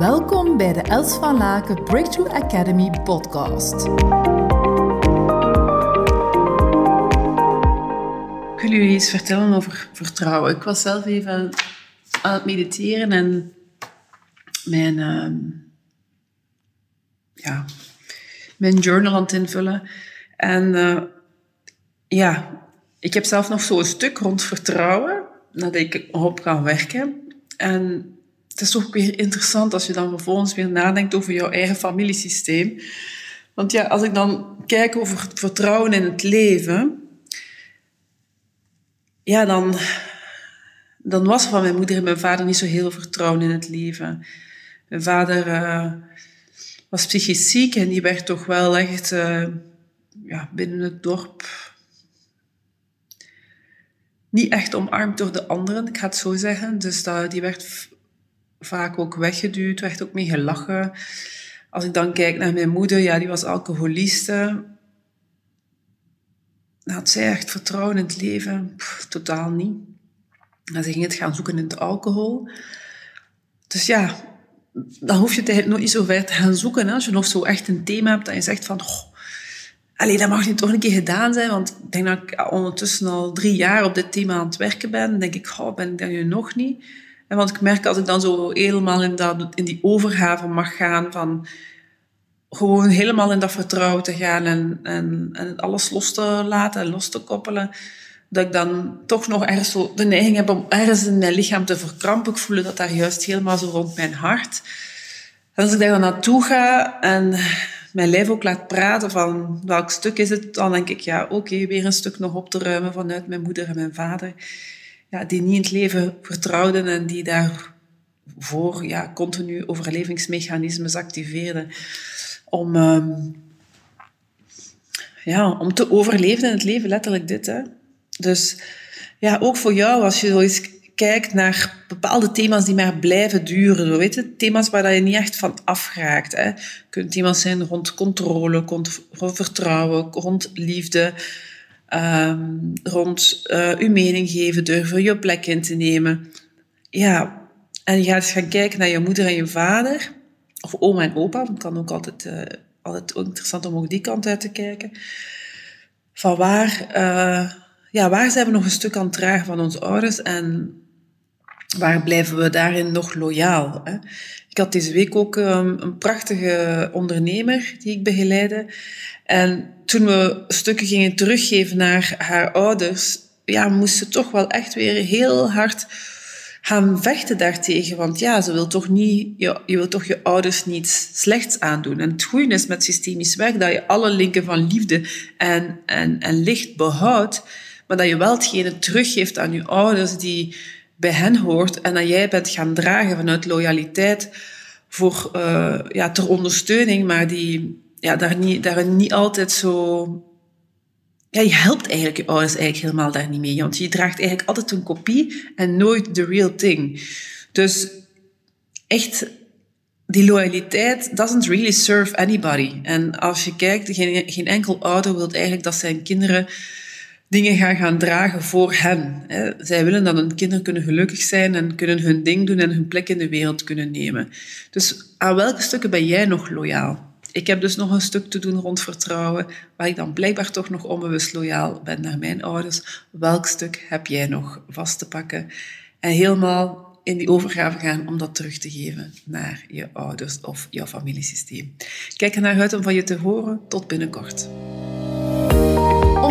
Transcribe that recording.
Welkom bij de Els van Laken Breakthrough Academy podcast. Wil jullie iets vertellen over vertrouwen. Ik was zelf even aan het mediteren en mijn, uh, ja, mijn journal aan het invullen. En uh, ja, ik heb zelf nog zo'n stuk rond vertrouwen, nadat ik op gaan werken. En het is toch weer interessant als je dan vervolgens weer nadenkt over jouw eigen familiesysteem. Want ja, als ik dan kijk over het vertrouwen in het leven, ja, dan, dan was van mijn moeder en mijn vader niet zo heel vertrouwen in het leven. Mijn vader uh, was psychisch ziek en die werd toch wel echt uh, ja, binnen het dorp niet echt omarmd door de anderen, ik ga het zo zeggen. Dus die werd vaak ook weggeduwd, werd ook mee gelachen. Als ik dan kijk naar mijn moeder, ja, die was alcoholiste. Had zij echt vertrouwen in het leven? totaal niet. En ze ging het gaan zoeken in de alcohol. Dus ja, dan hoef je het eigenlijk nog niet zo ver te gaan zoeken. Hè? Als je nog zo echt een thema hebt dat je zegt van... Oh, dat mag niet toch een keer gedaan zijn, want ik denk dat ik ondertussen al drie jaar op dit thema aan het werken ben. Dan denk ik, oh, ben ik dat nu nog niet? Want ik merk als ik dan zo helemaal in, dat, in die overgave mag gaan van gewoon helemaal in dat vertrouwen te gaan en, en, en alles los te laten en los te koppelen, dat ik dan toch nog ergens zo de neiging heb om ergens in mijn lichaam te verkrampen. Ik voel dat daar juist helemaal zo rond mijn hart. En als ik daar dan naartoe ga en mijn lijf ook laat praten van welk stuk is het, dan denk ik, ja, oké, weer een stuk nog op te ruimen vanuit mijn moeder en mijn vader ja, die niet in het leven vertrouwden en die daarvoor ja, continu overlevingsmechanismes activeerden om, um, ja, om te overleven in het leven, letterlijk dit. Hè. Dus ja, ook voor jou, als je zo eens kijkt naar bepaalde thema's die maar blijven duren, weet je, thema's waar je niet echt van afraakt. Hè. Kunnen thema's zijn rond controle, rond vertrouwen, rond liefde, um, rond uh, uw mening geven, durven je plek in te nemen. Ja, en je gaat eens gaan kijken naar je moeder en je vader, of oma en opa, dat kan ook altijd, uh, altijd interessant om ook die kant uit te kijken. Van waar, uh, ja, waar zijn we nog een stuk aan het dragen van onze ouders en waar blijven we daarin nog loyaal? Hè? Ik had deze week ook um, een prachtige ondernemer die ik begeleide. En toen we stukken gingen teruggeven naar haar ouders, ja, moest ze toch wel echt weer heel hard gaan vechten daartegen. Want ja, ze wil toch niet, je, je wil toch je ouders niet slechts aandoen. En het goede is met systemisch werk dat je alle linken van liefde en, en, en licht behoudt, maar dat je wel hetgene teruggeeft aan je ouders die bij hen hoort en dat jij bent gaan dragen vanuit loyaliteit voor, uh, ja, ter ondersteuning, maar die ja, daar, niet, daar niet altijd zo... Ja, je helpt eigenlijk je ouders eigenlijk helemaal daar niet mee. Want je draagt eigenlijk altijd een kopie en nooit the real thing. Dus echt, die loyaliteit doesn't really serve anybody. En als je kijkt, geen, geen enkel ouder wil eigenlijk dat zijn kinderen dingen gaan gaan dragen voor hen. Zij willen dat hun kinderen kunnen gelukkig zijn en kunnen hun ding doen en hun plek in de wereld kunnen nemen. Dus aan welke stukken ben jij nog loyaal? Ik heb dus nog een stuk te doen rond vertrouwen, waar ik dan blijkbaar toch nog onbewust loyaal ben naar mijn ouders. Welk stuk heb jij nog vast te pakken? En helemaal in die overgave gaan om dat terug te geven naar je ouders of jouw familiesysteem. Kijk er naar uit om van je te horen. Tot binnenkort.